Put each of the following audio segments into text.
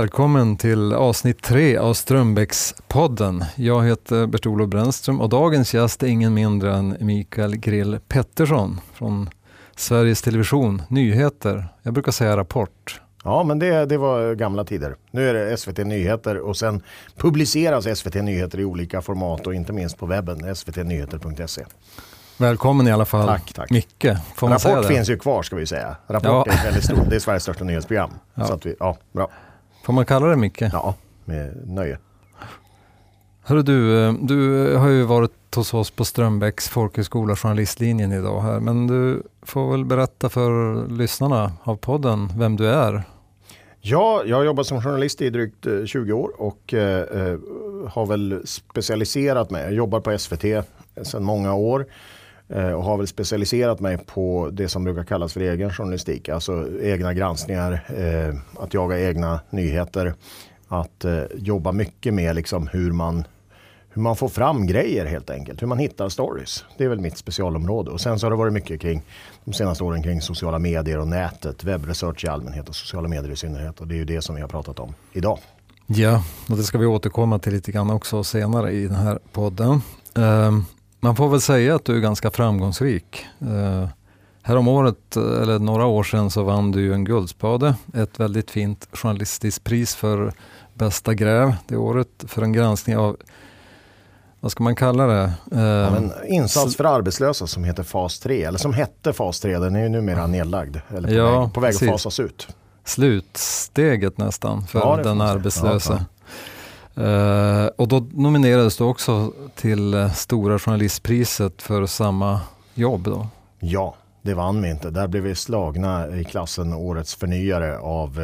Välkommen till avsnitt tre av Strömbäckspodden. Jag heter Bert-Olof Brännström och dagens gäst är ingen mindre än Mikael Grill Pettersson från Sveriges Television Nyheter. Jag brukar säga Rapport. Ja, men det, det var gamla tider. Nu är det SVT Nyheter och sen publiceras SVT Nyheter i olika format och inte minst på webben, svtnyheter.se. Välkommen i alla fall, tack, tack. Micke. Får Rapport finns ju kvar ska vi säga. Rapport ja. är väldigt stort, det är Sveriges största nyhetsprogram. Ja. Så att vi, ja, bra. Får man kalla det Micke? Ja, med nöje. Hörru du, eh, du har ju varit hos oss på Strömbäcks folkhögskola journalistlinjen idag här. Men du får väl berätta för lyssnarna av podden vem du är. Ja, jag har jobbat som journalist i drygt 20 eh, år och eh, eh, har väl specialiserat mig. Jag jobbar på SVT sedan många år eh, Eh, och har väl specialiserat mig på det som brukar kallas för egen journalistik. Alltså egna granskningar, eh, att jaga egna nyheter, att eh, jobba mycket med liksom hur man hur man får fram grejer helt enkelt. Hur man hittar stories. Det är väl mitt specialområde. Och sen så har det varit mycket kring de senaste åren kring sociala medier och nätet. Webbresearch i allmänhet och sociala medier i synnerhet. Och det är ju det som vi har pratat om idag. Ja, och det ska vi återkomma till lite grann också senare i den här podden. Ehm, man får väl säga att du är ganska framgångsrik. Uh, Härom året, eller några år sedan, så vann du en Guldspade. Ett väldigt fint journalistiskt pris för bästa gräv det året för en granskning av vad ska man kalla det? Eh, ja, insats för arbetslösa som heter FAS 3, eller som hette FAS 3, den är ju numera nedlagd, eller på ja, väg, på väg att fasas ut. Slutsteget nästan för ja, den arbetslösa. Uh, och då nominerades du också till uh, Stora Journalistpriset för samma jobb då? Ja, det vann vi inte. Där blev vi slagna i klassen Årets förnyare av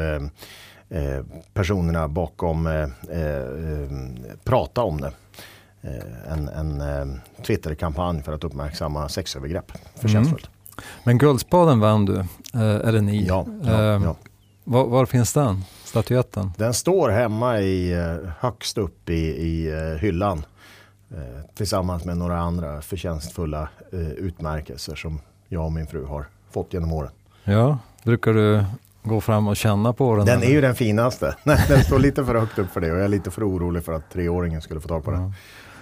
eh, personerna bakom Prata om det. Eh, en, en eh, Twitter-kampanj för att uppmärksamma sexövergrepp. Förtjänstfullt. Mm. Men Guldspaden vann du, eh, eller ni. Ja, ja, ja. Var, var, finns den, statyetten? Den står hemma i, högst upp i, i hyllan. Tillsammans med några andra förtjänstfulla utmärkelser som jag och min fru har fått genom åren. Ja, brukar du gå fram och känna på den? Den är ju den finaste. den står lite för högt upp för det och jag är lite för orolig för att treåringen skulle få tag på den.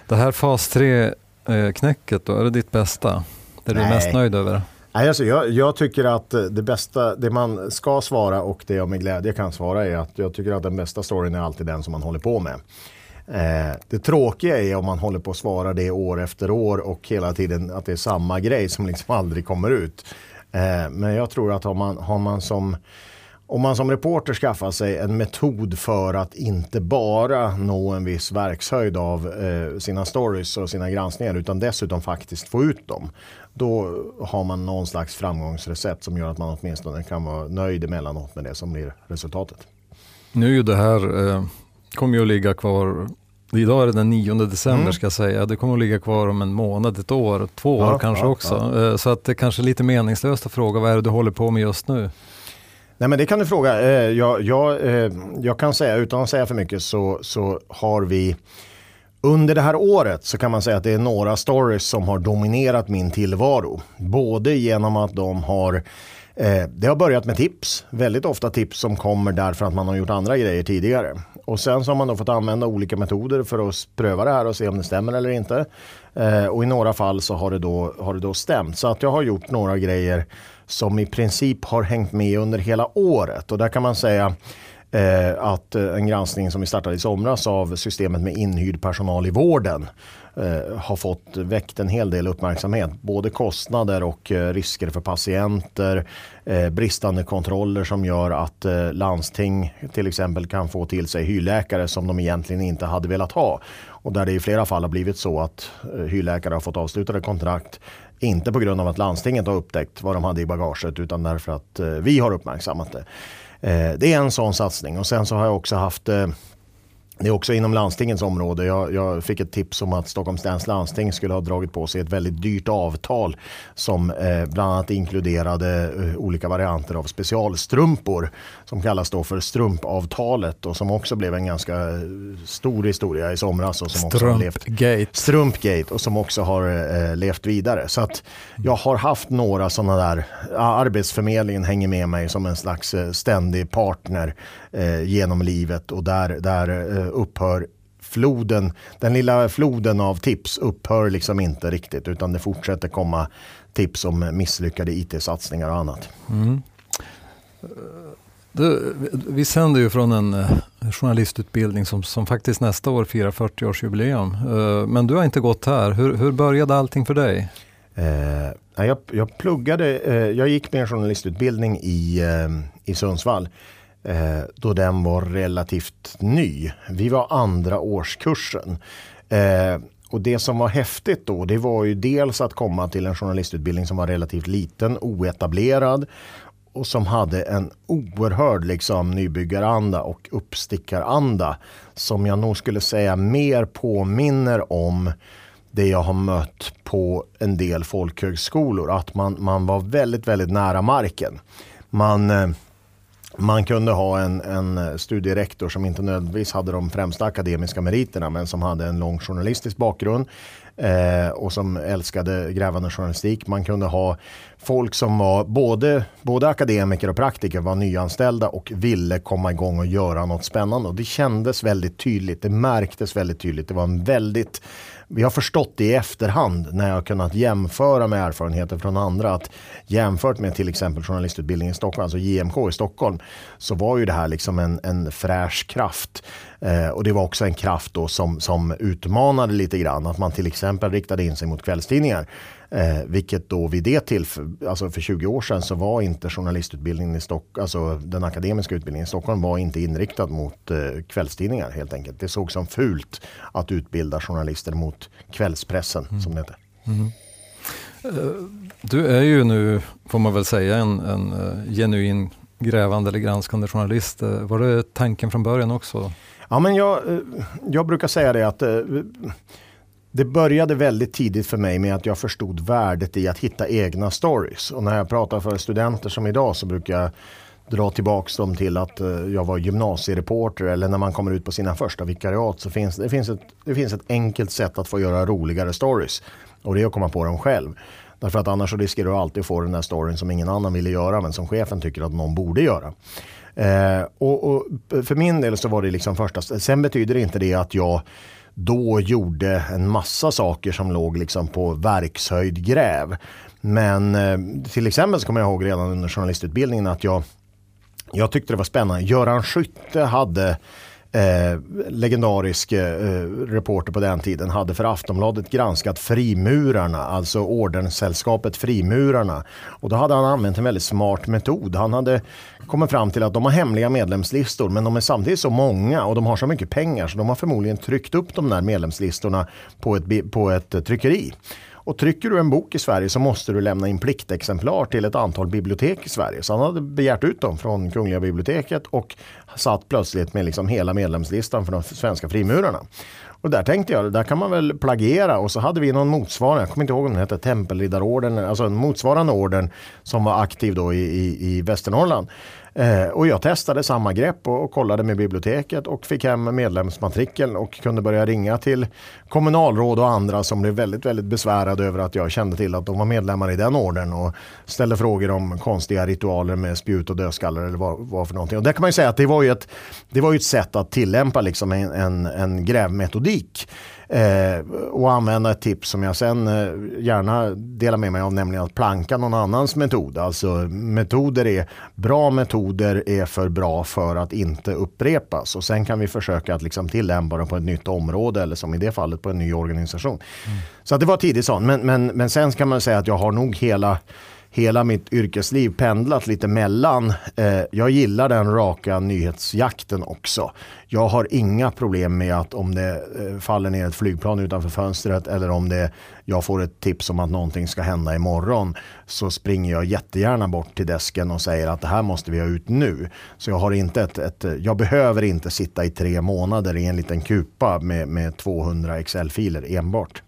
Det här fas 3-knäcket då, är det ditt bästa? Det är du mest nöjd över? Nej, alltså jag, jag, tycker att eh, det bästa, det man ska svara och det jag med glädje kan svara är att jag tycker att den bästa storyn är alltid den som man håller på med. Eh, det tråkiga är om man håller på att svara det år efter år och hela tiden att det är samma grej som liksom aldrig kommer ut. Eh, men jag tror att har man, har man som om man som reporter skaffar sig en metod för att inte bara nå en viss verkshöjd av eh, sina stories och sina granskningar utan dessutom faktiskt få ut dem. Då har man någon slags framgångsrecept som gör att man åtminstone kan vara nöjd emellanåt med det som blir resultatet. Nu är ju det här, eh, kommer ju att ligga kvar Idag är det den 9 december mm. ska jag säga. Det kommer att ligga kvar om en månad, ett år, två år kanske ja, också. Ja. Eh, så att det är kanske är lite meningslöst att fråga vad är det du håller på med just nu? Nej men det kan du fråga. Eh, jag, jag, eh, jag kan säga, utan att säga för mycket, så, så har vi under det här året så kan man säga att det är några stories som har dominerat min tillvaro. Både genom att de har eh, det har börjat med tips, väldigt ofta tips som kommer därför att man har gjort andra grejer tidigare. Och sen så har man då fått använda olika metoder för att pröva det här och se om det stämmer eller inte. Eh, och i några fall så har det då, har det då stämt. Så att jag har gjort några grejer som i princip har hängt med under hela året. Och där kan man säga eh, att eh, en granskning som vi startade i somras av systemet med inhyrd personal i vården eh, har fått väckt en hel del uppmärksamhet. Både kostnader och eh, risker för patienter, eh, bristande kontroller som gör att eh, landsting till exempel kan få till sig hyrläkare som de egentligen inte hade velat ha. Och där det i flera fall har blivit så att eh, hyrläkare har fått avslutade kontrakt inte på grund av att landstinget har upptäckt vad de hade i bagaget utan därför att eh, vi har uppmärksammat det. Eh, det är en sån satsning. Och sen så har jag också haft eh, det är också inom landstingets område. Jag, jag, fick ett tips om att Stockholms läns landsting skulle ha dragit på sig ett väldigt dyrt avtal som eh, bland annat inkluderade eh, olika varianter av specialstrumpor som kallas då för strumpavtalet och som också blev en ganska eh, stor historia i somras. Och som Strumpgate. Strumpgate och som också har eh, levt vidare. Så att jag har haft några sådana där, Arbetsförmedlingen hänger med mig som en slags eh, ständig partner eh, genom livet och där, där upphör floden, den lilla floden av tips upphör liksom inte riktigt utan det fortsätter komma tips om misslyckade it-satsningar och annat. Mm. Du, vi sänder ju från en eh, journalistutbildning som, som faktiskt nästa år firar 40-årsjubileum. Uh, men du har inte gått här. Hur, hur började allting för dig? Jag, jag pluggade, jag gick med en journalistutbildning i, i Sundsvall eh, då den var relativt ny. Vi var andra årskursen. Eh, och det som var häftigt då, det var ju dels att komma till en journalistutbildning som var relativt liten, oetablerad och som hade en oerhörd liksom, nybyggaranda och uppstickaranda som jag nog skulle säga mer påminner om det jag har mött på en del folkhögskolor. Att man, man var väldigt, väldigt nära marken. Man eh, man kunde ha en, en eh, studierektor som inte nödvändigtvis hade de främsta akademiska meriterna men som hade en lång journalistisk bakgrund eh, och som älskade grävande journalistik. Man kunde ha folk som var både, både akademiker och praktiker var nyanställda och ville komma igång och göra något spännande. Och det kändes väldigt tydligt, det märktes väldigt tydligt. Det var en väldigt vi har förstått det i efterhand när jag har kunnat jämföra med erfarenheter från andra. Att jämfört med till exempel journalistutbildningen i Stockholm, alltså JMK i Stockholm, så var ju det här liksom en, en fräsch kraft. Eh, och det var också en kraft då som, som utmanade lite grann. Att man till exempel riktade in sig mot kvällstidningar. Eh, vilket då vid det tillfället, alltså för 20 år sedan så var inte journalistutbildningen i Stockholm, alltså den akademiska utbildningen i Stockholm var inte inriktad mot eh, kvällstidningar helt enkelt. Det såg som fult att utbilda journalister mot kvällspressen mm. som det heter. Mm. Du är ju nu, får man väl säga, en, en uh, genuin grävande eller granskande journalist. Uh, var det tanken från början också? Ja, men jag, eh, jag brukar säga det att eh, det började väldigt tidigt för mig med att jag förstod värdet i att hitta egna stories. Och när jag pratar för studenter som idag så brukar jag dra tillbaks dem till att eh, jag var gymnasiereporter eller när man kommer ut på sina första vikariat så finns det, finns ett, det finns ett enkelt sätt att få göra roligare stories. Och det är att komma på dem själv. Därför att annars så riskerar du alltid att få den där storyn som ingen annan ville göra men som chefen tycker att någon borde göra. Eh, och, och, för min del så var det liksom första. Sen betyder inte det att jag då gjorde en massa saker som låg liksom på verkshöjd gräv. Men eh, till exempel så kommer jag ihåg redan under journalistutbildningen att jag, jag tyckte det var spännande. Göran Skytte hade eh, legendarisk eh, reporter på den tiden hade för Aftonbladet granskat frimurarna, alltså ordenssällskapet Frimurarna. Och då hade han använt en väldigt smart metod. Han hade kommit fram till att de har hemliga medlemslistor men de är samtidigt så många och de har så mycket pengar så de har förmodligen tryckt upp de där medlemslistorna på ett, på ett tryckeri. Och trycker du en bok i Sverige så måste du lämna in pliktexemplar till ett antal bibliotek i Sverige. Så han hade begärt ut dem från Kungliga biblioteket och satt plötsligt med liksom hela medlemslistan för de svenska frimurarna. Och där tänkte jag, där kan man väl plagiera och så hade vi någon motsvarande, jag kommer inte ihåg om den hette Tempelriddarorden, alltså en motsvarande orden som var aktiv då i, i, i Västernorrland. Eh, och jag testade samma grepp och, och, kollade med biblioteket och fick hem medlemsmatrikeln och kunde börja ringa till kommunalråd och andra som blev väldigt, väldigt besvärade över att jag kände till att de var medlemmar i den orden och ställde frågor om konstiga ritualer med spjut och dödskallar eller vad, vad för någonting. Och där kan man ju säga att det var ju ett, det var ju ett sätt att tillämpa liksom en, en, en grävmetodik Eh, och använda ett tips som jag sen eh, gärna delar med mig av, nämligen att planka någon annans metod. Alltså metoder är, bra metoder är för bra för att inte upprepas. Och sen kan vi försöka att liksom tillämpa dem på ett nytt område eller som i det fallet på en ny organisation. Mm. Så det var tidigt sånt. Men, men, men sen kan man säga att jag har nog hela hela mitt yrkesliv pendlat lite mellan. Eh, jag gillar den raka nyhetsjakten också. Jag har inga problem med att om det eh, faller ner ett flygplan utanför fönstret eller om det, jag får ett tips om att någonting ska hända imorgon så springer jag jättegärna bort till desken och säger att det här måste vi ha ut nu. Så jag, har inte ett, ett jag behöver inte sitta i tre månader i en liten kupa med, med 200 Excel-filer enbart.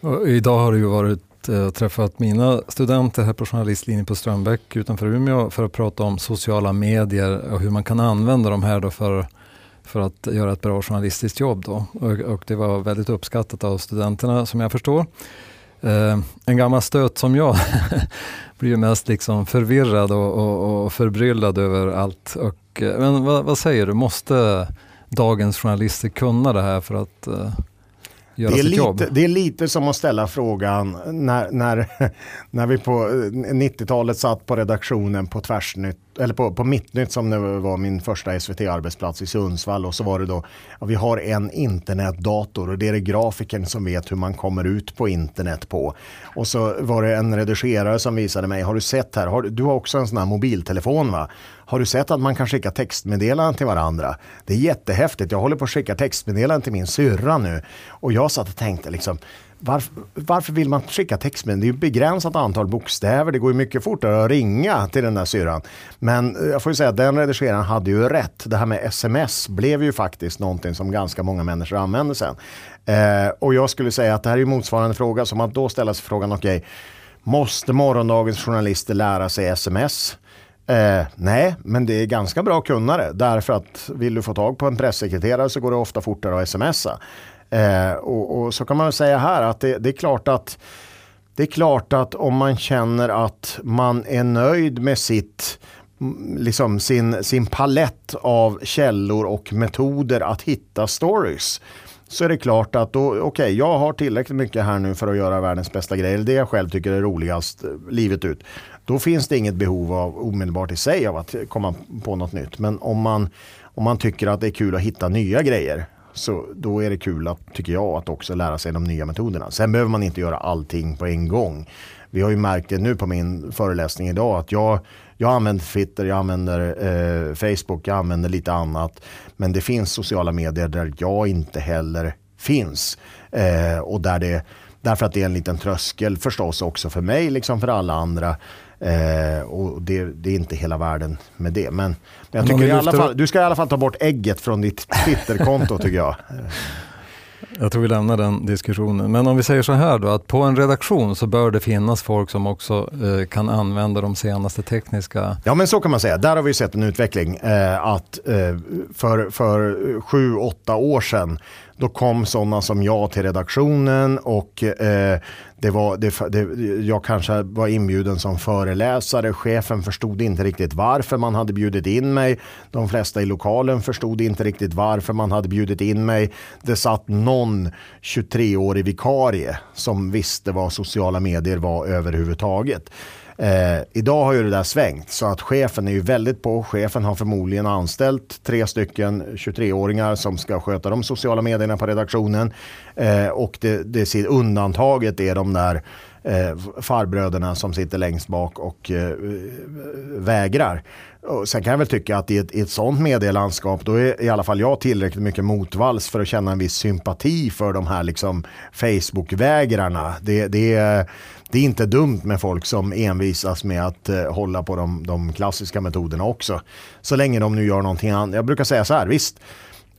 Och idag har det ju varit eh, träffat mina studenter här på journalistlinjen på Strömbäck utanför Umeå för att prata om sociala medier och hur man kan använda de här då för, för att göra ett bra journalistiskt jobb. Då. Och, och det var väldigt uppskattat av studenterna som jag förstår. Eh, en gammal stöt som jag blir mest liksom förvirrad och, och, och förbryllad över allt. Och, eh, men vad, vad, säger du, måste dagens journalister kunna det här för att eh, det är lite, jobb? Det är lite som att ställa frågan när, när, när vi på 90-talet satt på redaktionen på Tvärsnytt eller på, på Mittnytt som nu var min första SVT-arbetsplats i Sundsvall och så var det då, ja, vi har en internetdator och det är det grafikern som vet hur man kommer ut på internet på. Och så var det en redigerare som visade mig, har du sett här, har, du har också en sån här mobiltelefon va? Har du sett att man kan skicka textmeddelanden till varandra? Det är jättehäftigt, jag håller på att skicka textmeddelanden till min syrra nu. Och jag satt och tänkte liksom, varför, varför, vill man skicka textmeddelanden? Det är ju ett begränsat antal bokstäver. Det går ju mycket fortare att ringa till den där syrran. Men eh, jag får ju säga att den redigeraren hade ju rätt. Det här med sms blev ju faktiskt någonting som ganska många människor använder sen. Eh, och jag skulle säga att det här är ju motsvarande fråga. som att då ställa sig frågan, okej, okay, måste morgondagens journalister lära sig sms? Eh, nej, men det är ganska bra att kunna det. Därför att vill du få tag på en pressekreterare så går det ofta fortare att smsa. Eh, och, och, så kan man väl säga här att det, det, är klart att det är klart att om man känner att man är nöjd med sitt mm, liksom sin, sin palett av källor och metoder att hitta stories så är det klart att då, okej, okay, jag har tillräckligt mycket här nu för att göra världens bästa grejer. det jag själv tycker är roligast eh, livet ut. Då finns det inget behov av omedelbart i sig av att komma på något nytt. Men om man, om man tycker att det är kul att hitta nya grejer, så då är det kul att, tycker jag, att också lära sig de nya metoderna. Sen behöver man inte göra allting på en gång. Vi har ju märkt det nu på min föreläsning idag att jag, jag använder Twitter, jag använder eh, Facebook, jag använder lite annat. Men det finns sociala medier där jag inte heller finns. Eh, och där det, därför att det är en liten tröskel förstås också för mig, liksom för alla andra. Eh, och det, det, är inte hela världen med det. Men, men jag tycker i alla fall, du ska i alla fall ta bort ägget från ditt Twitterkonto tycker jag. Jag tror vi lämnar den diskussionen. Men om vi säger så här då, att på en redaktion så bör det finnas folk som också eh, kan använda de senaste tekniska... Ja men så kan man säga. Där har vi sett en utveckling. Eh, att eh, för, för sju, åtta år sedan då kom sådana som jag till redaktionen och eh, det var, det, det, jag kanske var inbjuden som föreläsare. Chefen förstod inte riktigt varför man hade bjudit in mig. De flesta i lokalen förstod inte riktigt varför man hade bjudit in mig. Det satt någon 23-årig vikarie som visste vad sociala medier var överhuvudtaget. Eh, idag har ju det där svängt så att chefen är ju väldigt på. Chefen har förmodligen anställt tre stycken 23-åringar som ska sköta de sociala medierna på redaktionen. Eh, och det, det undantaget är de där eh, farbröderna som sitter längst bak och eh, vägrar. Och sen kan jag väl tycka att i ett, i ett sånt medielandskap då är i alla fall jag tillräckligt mycket motvalls för att känna en viss sympati för de här liksom Facebook-vägrarna. Det, det, är, det är inte dumt med folk som envisas med att eh, hålla på de, de klassiska metoderna också. Så länge de nu gör någonting annat. Jag brukar säga så här, visst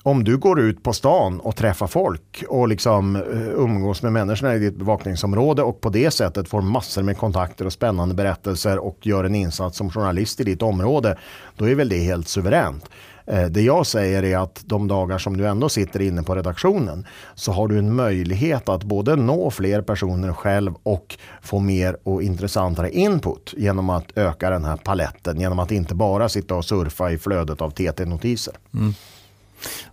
om du går ut på stan och träffar folk och liksom eh, umgås med människorna i ditt bevakningsområde och på det sättet får massor med kontakter och spännande berättelser och gör en insats som journalist i ditt område, då är väl det helt suveränt. Eh, det jag säger är att de dagar som du ändå sitter inne på redaktionen så har du en möjlighet att både nå fler personer själv och få mer och intressantare input genom att öka den här paletten genom att inte bara sitta och surfa i flödet av TT-notiser. Mm.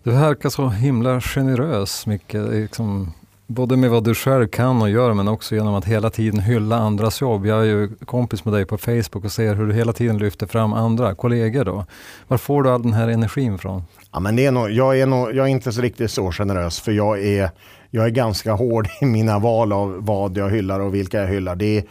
Du verkar så himla generös, Micke. Liksom, både med vad du själv kan och gör men också genom att hela tiden hylla andras jobb. Jag är ju kompis med dig på Facebook och ser hur du hela tiden lyfter fram andra kollegor. Då. Var får du all den här energin från? Ja, men det är nog, jag, är nog, jag är inte så riktigt så generös för jag är, jag är ganska hård i mina val av vad jag hyllar och vilka jag hyllar. Det är,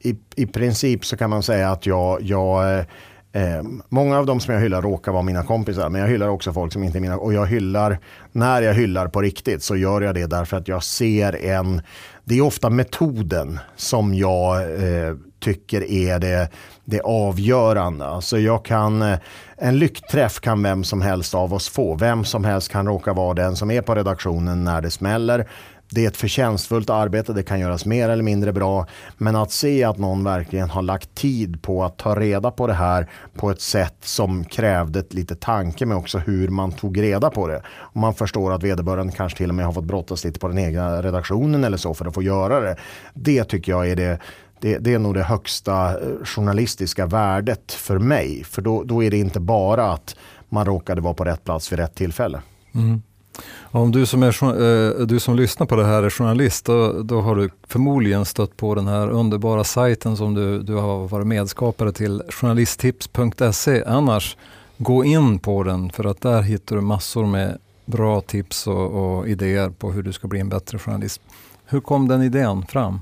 i, i princip så kan man säga att jag, jag eh, eh, många av de som jag hyllar råkar vara mina kompisar, men jag hyllar också folk som inte är mina. Och jag hyllar, när jag hyllar på riktigt så gör jag det därför att jag ser en, det är ofta metoden som jag eh, tycker är det, det avgörande. Alltså jag kan, eh, en lyckträff kan vem som helst av oss få. Vem som helst kan råka vara den som är på redaktionen när det smäller det är ett förtjänstfullt arbete, det kan göras mer eller mindre bra. Men att se att någon verkligen har lagt tid på att ta reda på det här på ett sätt som krävde lite tanke med också hur man tog reda på det. Och man förstår att vederbörande kanske till och med har fått brottas lite på den egna redaktionen eller så för att få göra det. Det tycker jag är det det, det, är nog det högsta eh, journalistiska värdet för mig. För då, då är det inte bara att man råkade vara på rätt plats vid rätt tillfälle. Mm. Om du som, är, eh, du som lyssnar på det här är journalist, då, då har du förmodligen stött på den här underbara sajten som du, du har varit medskapare till, journalisttips.se. Annars, gå in på den för att där hittar du massor med bra tips och, och idéer på hur du ska bli en bättre journalist. Hur kom den idén fram?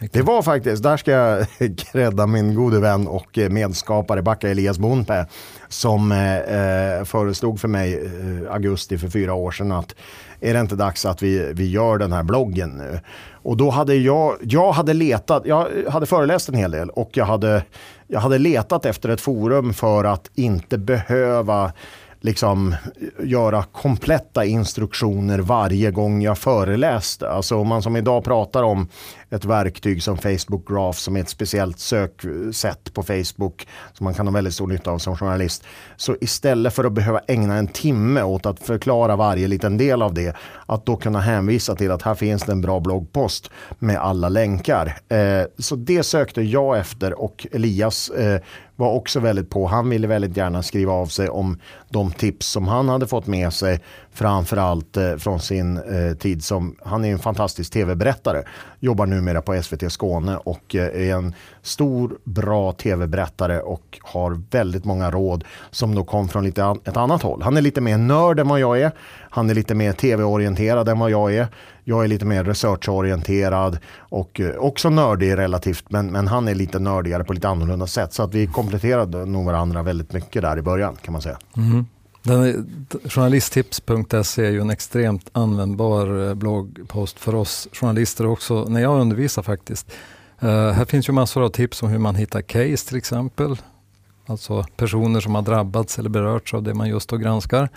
Det var faktiskt, där ska jag credda min gode vän och eh, medskapare Backa Elias Bonpe som eh, eh, föreslog för mig eh, augusti för fyra år sedan att är det inte dags att vi, vi gör den här bloggen nu? Och då hade jag, jag hade letat, jag hade föreläst en hel del och jag hade, jag hade letat efter ett forum för att inte behöva liksom göra kompletta instruktioner varje gång jag föreläste. Alltså om man som idag pratar om ett verktyg som Facebook Graph som är ett speciellt söksätt på Facebook som man kan ha väldigt stor nytta av som journalist. Så istället för att behöva ägna en timme åt att förklara varje liten del av det, att då kunna hänvisa till att här finns det en bra bloggpost med alla länkar. Eh, så det sökte jag efter och Elias eh, var också väldigt på. Han ville väldigt gärna skriva av sig om de tips som han hade fått med sig framförallt eh, från sin eh, tid som, han är en fantastisk tv-berättare, jobbar numera på SVT Skåne och eh, är en stor, bra tv-berättare och har väldigt många råd som då kom från lite an ett annat håll. Han är lite mer nörd än vad jag är. Han är lite mer tv-orienterad än vad jag är. Jag är lite mer researchorienterad och eh, också nördig relativt, men, men han är lite nördigare på lite annorlunda sätt. Så att vi kompletterade nog varandra väldigt mycket där i början kan man säga. Mm-hmm. Mm. journalisttips.se är ju en extremt användbar eh, bloggpost för oss journalister också när jag undervisar faktiskt. Uh, här finns ju massor av tips om hur man hittar case till exempel. Alltså personer som har drabbats eller berörts av det man just då granskar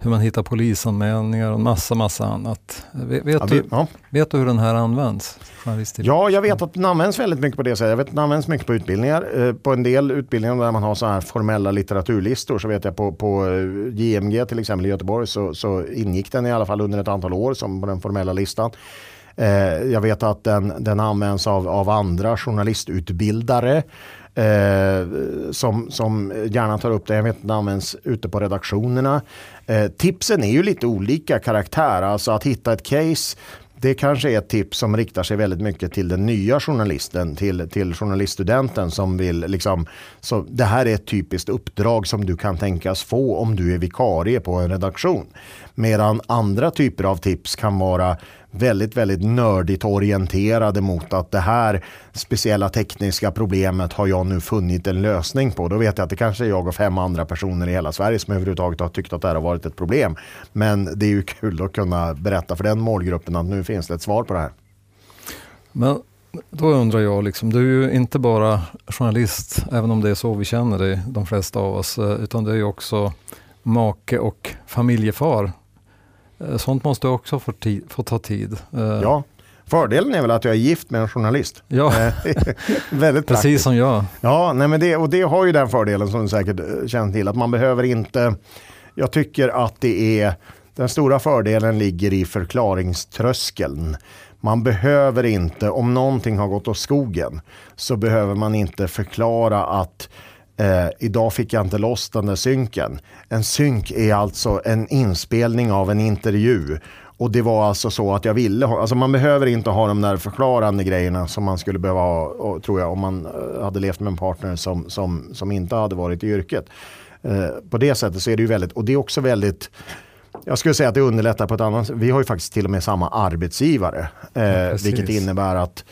hur man hittar polisanmälningar och massa, massa annat. Vet, vet, ja, vi, du, ja. vet du hur den här används? Ja, jag vet att den används väldigt mycket på det sättet. Jag vet att den används mycket på utbildningar. Eh, på en del utbildningar där man har så här formella litteraturlistor så vet jag på, på eh, JMG till exempel i Göteborg så, så ingick den i alla fall under ett antal år som på den formella listan. Eh, jag vet att den, den används av, av andra journalistutbildare eh, som, som gärna tar upp det. Jag vet att den används ute på redaktionerna. Eh, tipsen är ju lite olika karaktär. Alltså att hitta ett case det kanske är ett tips som riktar sig väldigt mycket till den nya journalisten, till, till journaliststudenten som vill liksom, så det här är ett typiskt uppdrag som du kan tänkas få om du är vikarie på en redaktion. Medan andra typer av tips kan vara väldigt, väldigt nördigt orienterade mot att det här speciella tekniska problemet har jag nu funnit en lösning på. Då vet jag att det kanske är jag och fem andra personer i hela Sverige som överhuvudtaget har tyckt att det här har varit ett problem. Men det är ju kul att kunna berätta för den målgruppen att nu finns det ett svar på det här. Men då undrar jag, liksom, du är ju inte bara journalist, även om det är så vi känner dig, de flesta av oss, eh, utan du är ju också make och familjefar. Eh, sånt måste också få, få ta tid. Eh, ja, fördelen är väl att jag är gift med en journalist. Ja, väldigt precis som jag. Ja, nej men det, och det har ju den fördelen som du säkert eh, känner till, att man behöver inte, jag tycker att det är, den stora fördelen ligger i förklaringströskeln. Man behöver inte, om någonting har gått åt skogen, så behöver man inte förklara att Eh, idag fick jag inte loss den där synken. En synk är alltså en inspelning av en intervju. Och det var alltså så att jag ville ha, alltså man behöver inte ha de där förklarande grejerna som man skulle behöva ha, och, tror jag, om man eh, hade levt med en partner som, som, som inte hade varit i yrket. Eh, på det sättet så är det ju väldigt, och det är också väldigt jag skulle säga att det underlättar på ett annat sätt. Vi har ju faktiskt till och med samma arbetsgivare. Eh, ja, vilket innebär att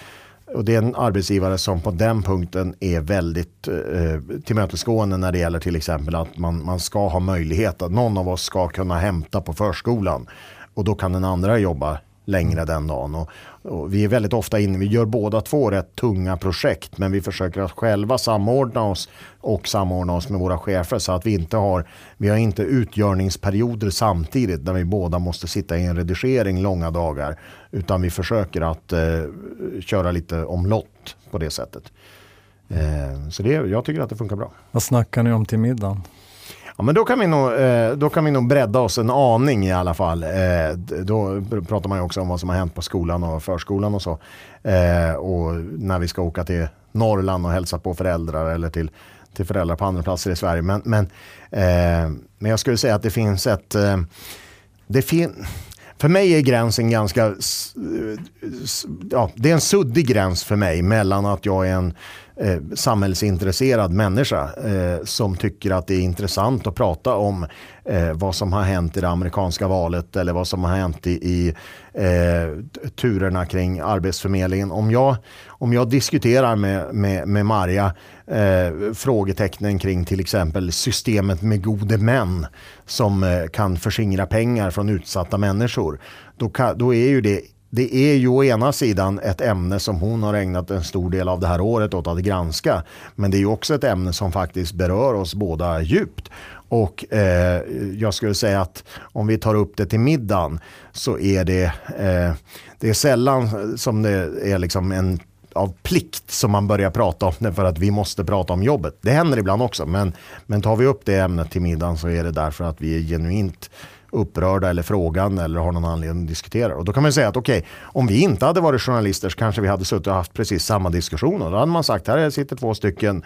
och det är en arbetsgivare som på den punkten är väldigt eh, tillmötesgående när det gäller till exempel att man, man ska ha möjlighet att någon av oss ska kunna hämta på förskolan. Och då kan den andra jobba längre den dagen. Och, och, vi är väldigt ofta inne, vi gör båda två rätt tunga projekt men vi försöker att själva samordna oss och samordna oss med våra chefer så att vi inte har, vi har inte utgörningsperioder samtidigt där vi båda måste sitta i en redigering långa dagar utan vi försöker att eh, köra lite omlott på det sättet. Eh, så det, jag tycker att det funkar bra. Vad snackar ni om till middagen? Ja, men då kan, vi nog, eh, då kan vi nog bredda oss en aning i alla fall. Eh, då pratar man ju också om vad som har hänt på skolan och förskolan och så. Eh, och när vi ska åka till Norrland och hälsa på föräldrar eller till, till föräldrar på andra platser i Sverige. Men, men, men jag skulle säga att det finns ett... det fin för mig är gränsen ganska... Ja, det är en suddig gräns för mig mellan att jag är en eh, samhällsintresserad människa eh, som tycker att det är intressant att prata om eh, vad som har hänt i det amerikanska valet eller vad som har hänt i, i eh, turerna kring Arbetsförmedlingen. Om jag, om jag diskuterar med, med, med Marja eh, frågetecknen kring till exempel systemet med gode män som eh, kan förskingra pengar från utsatta människor, då, kan, då är ju det det är ju å ena sidan ett ämne som hon har ägnat en stor del av det här året åt att granska. Men det är ju också ett ämne som faktiskt berör oss båda djupt. Och eh, jag skulle säga att om vi tar upp det till middagen så är det, eh, det är sällan som det är liksom en av plikt som man börjar prata om det för att vi måste prata om jobbet. Det händer ibland också men, men tar vi upp det ämnet till middagen så är det därför att vi är genuint upprörda eller frågan eller har någon anledning att diskutera. Och då kan man säga att okej, okay, om vi inte hade varit journalister så kanske vi hade suttit och haft precis samma diskussion. Och då hade man sagt här sitter två stycken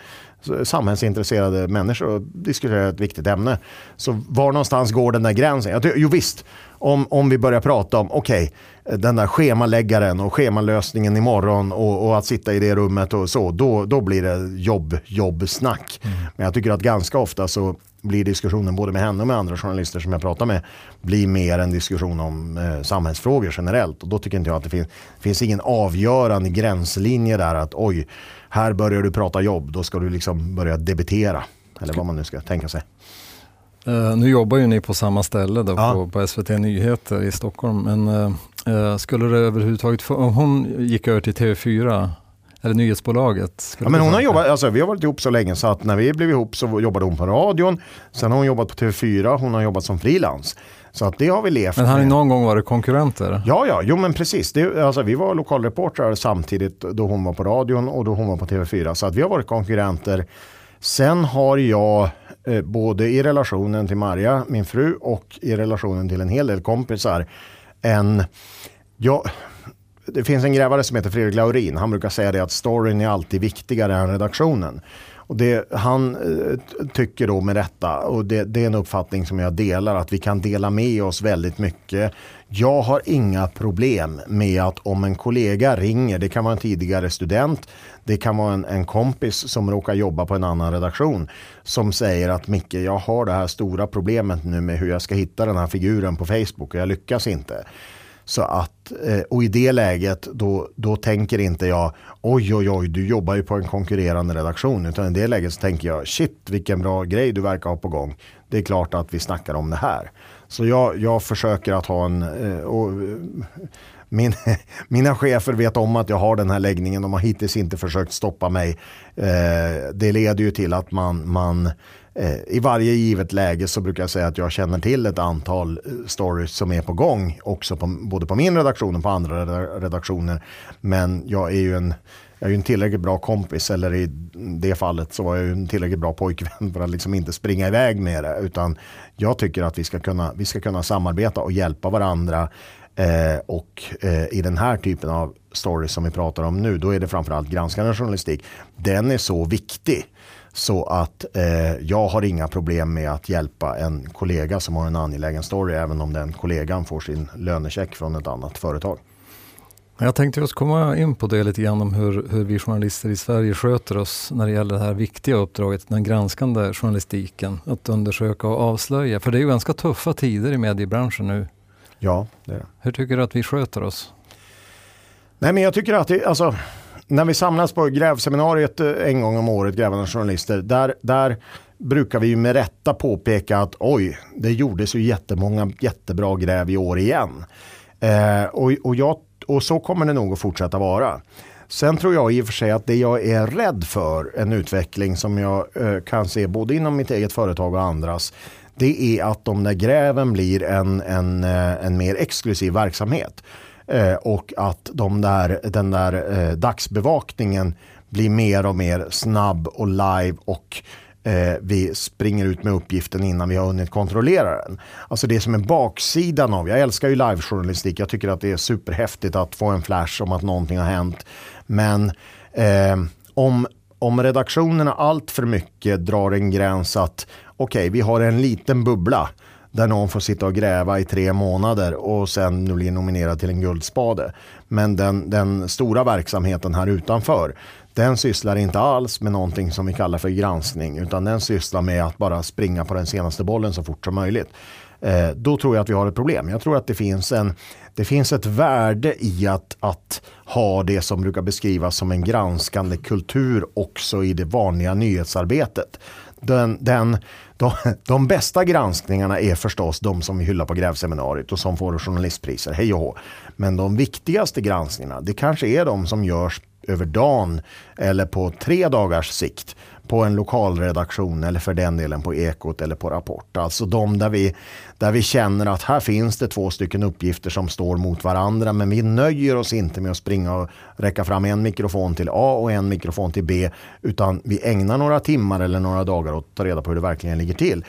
samhällsintresserade människor och diskuterar ett viktigt ämne. Så var någonstans går den där gränsen? Jo visst, om, om vi börjar prata om okej, okay, den där schemaläggaren och schemalösningen imorgon och, och att sitta i det rummet och så, då, då blir det jobb, jobbsnack. Mm. Men jag tycker att ganska ofta så blir diskussionen både med henne och med andra journalister som jag pratar med blir mer en diskussion om eh, samhällsfrågor generellt. Och då tycker inte jag att det finns, finns ingen avgörande gränslinje där att oj, här börjar du prata jobb, då ska du liksom börja debitera. Eller vad man nu ska tänka sig. Uh, nu jobbar ju ni på samma ställe då, ja. på, på, SVT Nyheter i Stockholm. Men uh, skulle det överhuvudtaget, om hon gick över till TV4, eller nyhetsbolaget. Ja, men hon har jobbat, alltså, vi har varit ihop så länge så att när vi blev ihop så jobbade hon på radion. Sen har hon jobbat på TV4, hon har jobbat som frilans. Så att det har vi levt Men har ni någon gång varit konkurrenter? Ja, ja, jo men precis. Det, alltså, vi var lokalreportrar samtidigt då hon var på radion och då hon var på TV4. Så att vi har varit konkurrenter. Sen har jag eh, både i relationen till Maria, min fru, och i relationen till en hel del kompisar en, ja, det finns en grävare som heter Fredrik Laurin. Han brukar säga det att storyn är alltid viktigare än redaktionen. Och det, han eh, tycker då med rätta, och det, det, är en uppfattning som jag delar, att vi kan dela med oss väldigt mycket. Jag har inga problem med att om en kollega ringer, det kan vara en tidigare student, det kan vara en, en kompis som råkar jobba på en annan redaktion, som säger att Micke, jag har det här stora problemet nu med hur jag ska hitta den här figuren på Facebook och jag lyckas inte. Så att, eh, och i det läget då, då tänker inte jag oj oj oj du jobbar ju på en konkurrerande redaktion. Utan i det läget så tänker jag shit vilken bra grej du verkar ha på gång. Det är klart att vi snackar om det här. Så jag, jag försöker att ha en, eh, och eh, min, mina chefer vet om att jag har den här läggningen. De har hittills inte försökt stoppa mig. Det leder ju till att man, man Eh, i varje givet läge så brukar jag säga att jag känner till ett antal eh, stories som är på gång. Också på, både på min redaktion och på andra redaktioner. Men jag är ju en, jag är en tillräckligt bra kompis. Eller i det fallet så var jag ju en tillräckligt bra pojkvän för att liksom inte springa iväg med det. Utan jag tycker att vi ska kunna, vi ska kunna samarbeta och hjälpa varandra. Eh, och eh, i den här typen av stories som vi pratar om nu, då är det framförallt granskande journalistik. Den är så viktig så att eh, jag har inga problem med att hjälpa en kollega som har en angelägen story även om den kollegan får sin lönecheck från ett annat företag. Jag tänkte just komma in på det lite grann om hur, hur vi journalister i Sverige sköter oss när det gäller det här viktiga uppdraget, den granskande journalistiken. Att undersöka och avslöja. För det är ju ganska tuffa tider i mediebranschen nu. Ja, det är det. Hur tycker du att vi sköter oss? Nej, men jag tycker att det, alltså, när vi samlas på grävseminariet eh, en gång om året, grävande journalister, där, där brukar vi ju med rätta påpeka att oj, det gjordes ju jättemånga jättebra gräv i år igen. Eh, och, och, jag, och så kommer det nog att fortsätta vara. Sen tror jag i och för sig att det jag är rädd för, en utveckling som jag eh, kan se både inom mitt eget företag och andras, det är att de där gräven blir en, en, eh, en mer exklusiv verksamhet. Eh, och att de där, den där eh, dagsbevakningen blir mer och mer snabb och live och eh, vi springer ut med uppgiften innan vi har hunnit kontrollera den. Alltså det som är baksidan av, jag älskar ju livejournalistik, jag tycker att det är superhäftigt att få en flash om att någonting har hänt. Men eh, om, om redaktionerna allt för mycket drar en gräns att okej, okay, vi har en liten bubbla där någon får sitta och gräva i tre månader och sen blir nominerad till en guldspade. Men den, den stora verksamheten här utanför, den sysslar inte alls med någonting som vi kallar för granskning utan den sysslar med att bara springa på den senaste bollen så fort som möjligt. Eh, då tror jag att vi har ett problem. Jag tror att det finns, en, det finns ett värde i att, att ha det som brukar beskrivas som en granskande kultur också i det vanliga nyhetsarbetet. Den, den, de, de bästa granskningarna är förstås de som vi hyllar på grävseminariet och som får journalistpriser, hej och hå. Men de viktigaste granskningarna, det kanske är de som görs över dagen eller på tre dagars sikt på en lokalredaktion eller för den delen på Ekot eller på Rapport. Alltså de där vi, där vi känner att här finns det två stycken uppgifter som står mot varandra men vi nöjer oss inte med att springa och räcka fram en mikrofon till A och en mikrofon till B utan vi ägnar några timmar eller några dagar åt att ta reda på hur det verkligen ligger till.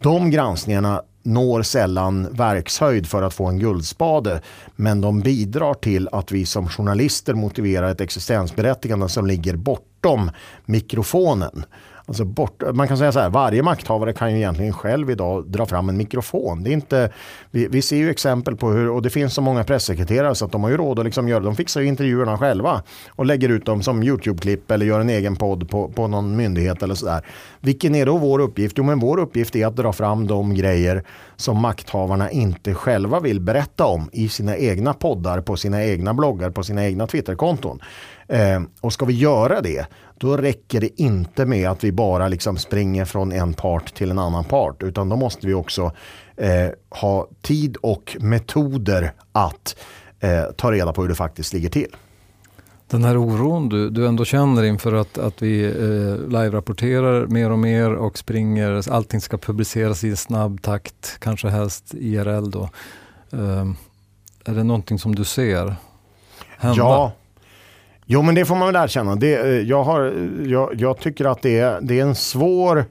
De granskningarna når sällan verkshöjd för att få en guldspade. Men de bidrar till att vi som journalister motiverar ett existensberättigande som ligger bortom mikrofonen. Alltså bort, man kan säga så här, varje makthavare kan ju egentligen själv idag dra fram en mikrofon. Det är inte, vi, vi ser ju exempel på hur, och det finns så många pressekreterare så att de har ju råd att liksom göra, de fixar ju intervjuerna själva och lägger ut dem som YouTube-klipp eller gör en egen podd på, på någon myndighet eller sådär. Vilken är då vår uppgift? Jo men vår uppgift är att dra fram de grejer som makthavarna inte själva vill berätta om i sina egna poddar, på sina egna bloggar, på sina egna Twitterkonton. Eh, och ska vi göra det, då räcker det inte med att vi bara liksom springer från en part till en annan part, utan då måste vi också eh, ha tid och metoder att eh, ta reda på hur det faktiskt ligger till. Den här oron du, du ändå känner inför att, att vi eh, live-rapporterar mer och mer och springer, allting ska publiceras i snabb takt, kanske helst IRL då. Eh, är det någonting som du ser hända? Ja, Jo men det får man väl erkänna. Det, eh, jag, har, eh, jag, jag tycker att det är, det är en svår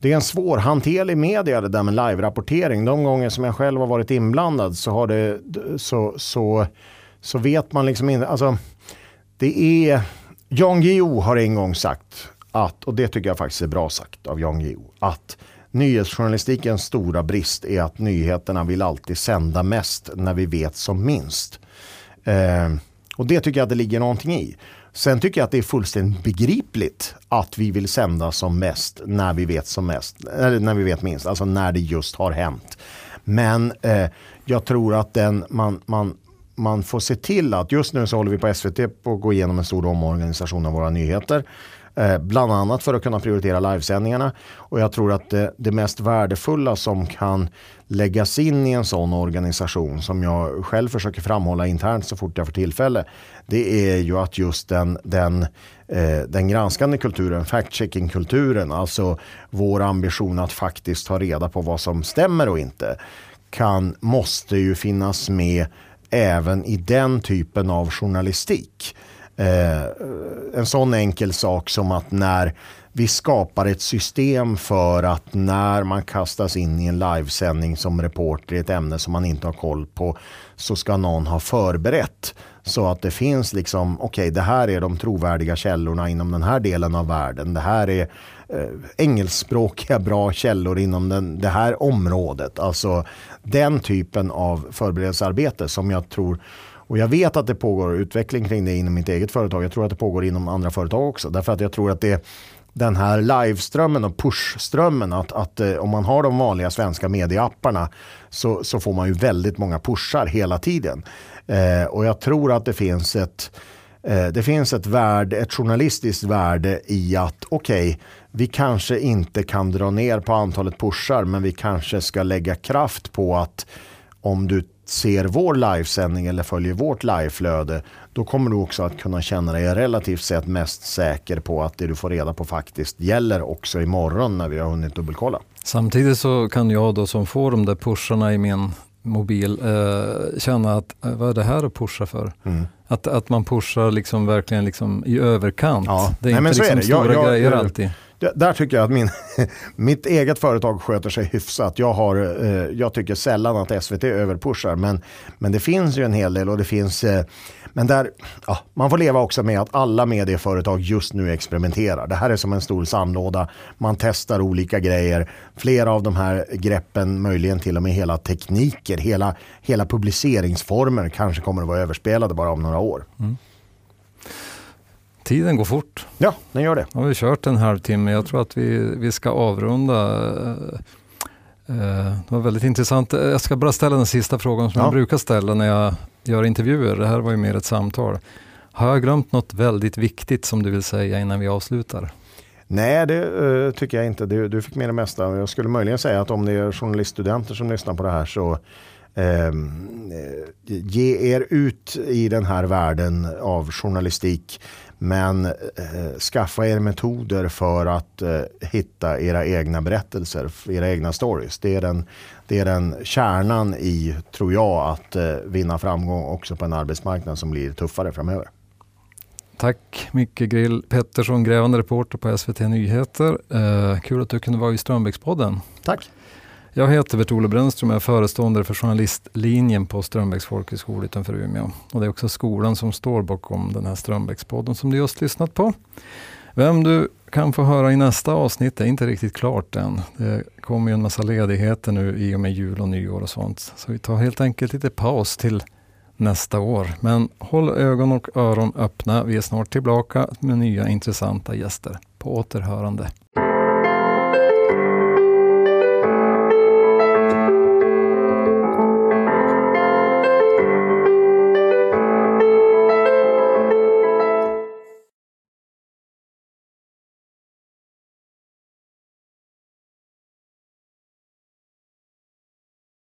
det är en svårhanterlig media det där med live-rapportering. De gånger som jag själv har varit inblandad så, har det, så, så, så vet man liksom inte. Alltså, det är, Jan Guillou har en gång sagt att, och det tycker jag faktiskt är bra sagt av Jan Guillou, att nyhetsjournalistikens stora brist är att nyheterna vill alltid sända mest när vi vet som minst. Eh, och det tycker jag att det ligger någonting i. Sen tycker jag att det är fullständigt begripligt att vi vill sända som mest när vi vet som mest, eller när vi vet minst, alltså när det just har hänt. Men eh, jag tror att den, man, man, man får se till att just nu så håller vi på SVT på att gå igenom en stor omorganisation av våra nyheter. Eh, bland annat för att kunna prioritera livesändningarna. Och jag tror att det, det, mest värdefulla som kan läggas in i en sån organisation som jag själv försöker framhålla internt så fort jag får tillfälle. Det är ju att just den, den, eh, den granskande kulturen, fact-checking-kulturen, alltså vår ambition att faktiskt ta reda på vad som stämmer och inte, kan, måste ju finnas med även i den typen av journalistik. Eh, en sån enkel sak som att när vi skapar ett system för att när man kastas in i en livesändning som reporter i ett ämne som man inte har koll på så ska någon ha förberett så att det finns liksom okej okay, det här är de trovärdiga källorna inom den här delen av världen. Det här är eh, engelskspråkiga bra källor inom den, det här området. Alltså den typen av förberedelsearbete som jag tror och jag vet att det pågår utveckling kring det inom mitt eget företag. Jag tror att det pågår inom andra företag också. Därför att jag tror att det den här liveströmmen och pushströmmen. Att, att eh, om man har de vanliga svenska medieapparna så, så får man ju väldigt många pushar hela tiden. Eh, och jag tror att det finns ett eh, det finns ett, värde, ett journalistiskt värde i att okej, okay, vi kanske inte kan dra ner på antalet pushar men vi kanske ska lägga kraft på att om du ser vår livesändning eller följer vårt liveflöde då kommer du också att kunna känna dig relativt sett mest säker på att det du får reda på faktiskt gäller också imorgon när vi har hunnit dubbelkolla. Samtidigt så kan jag då som får de där pusharna i min mobil eh, känna att eh, vad är det här att pusha för? Mm. Att, att man pushar liksom verkligen liksom i överkant. Ja. Det är Nej, inte liksom är stora jag, grejer jag, alltid. Där tycker jag att min, mitt eget företag sköter sig hyfsat. Jag, har, eh, jag tycker sällan att SVT överpushar men, men det finns ju en hel del och det finns eh, men där, ja, man får leva också med att alla medieföretag just nu experimenterar. Det här är som en stor sandlåda. Man testar olika grejer. Flera av de här greppen, möjligen till och med hela tekniker, hela, hela publiceringsformer kanske kommer att vara överspelade bara om några år. Mm. Tiden går fort. Ja, den gör det. Nu har vi kört en halvtimme. Jag tror att vi, vi ska avrunda. Eh, det var väldigt intressant. Jag ska bara ställa den sista frågan som ja. jag brukar ställa när jag gör intervjuer. Det här var ju mer ett samtal. Har jag glömt något väldigt viktigt som du vill säga innan vi avslutar? Nej, det uh, tycker jag inte. Du, du fick med det mesta. Jag skulle möjligen säga att om det är journaliststudenter som lyssnar på det här så ehm, eh, ge er ut i den här världen av journalistik. Men eh, skaffa er metoder för att eh, hitta era egna berättelser, era egna stories. Det är den, det är den kärnan i, tror jag, att eh, vinna framgång också på en arbetsmarknad som blir tuffare framöver. Tack Micke Grill Pettersson, grävande reporter på SVT Nyheter. Eh, kul att du kunde vara i Strömbäckspodden. Tack. Jag heter Bert-Olof Brännström och är föreståndare för journalistlinjen på Strömbäcks folkhögskola utanför Umeå. Och det är också skolan som står bakom den här Strömbäckspodden som du just lyssnat på. Vem du kan få höra i nästa avsnitt är inte riktigt klart än. Det kommer ju en massa ledigheter nu i och med jul och nyår och sånt. Så vi tar helt enkelt lite paus till nästa år. Men håll ögon och öron öppna. Vi är snart tillbaka med nya intressanta gäster. På återhörande.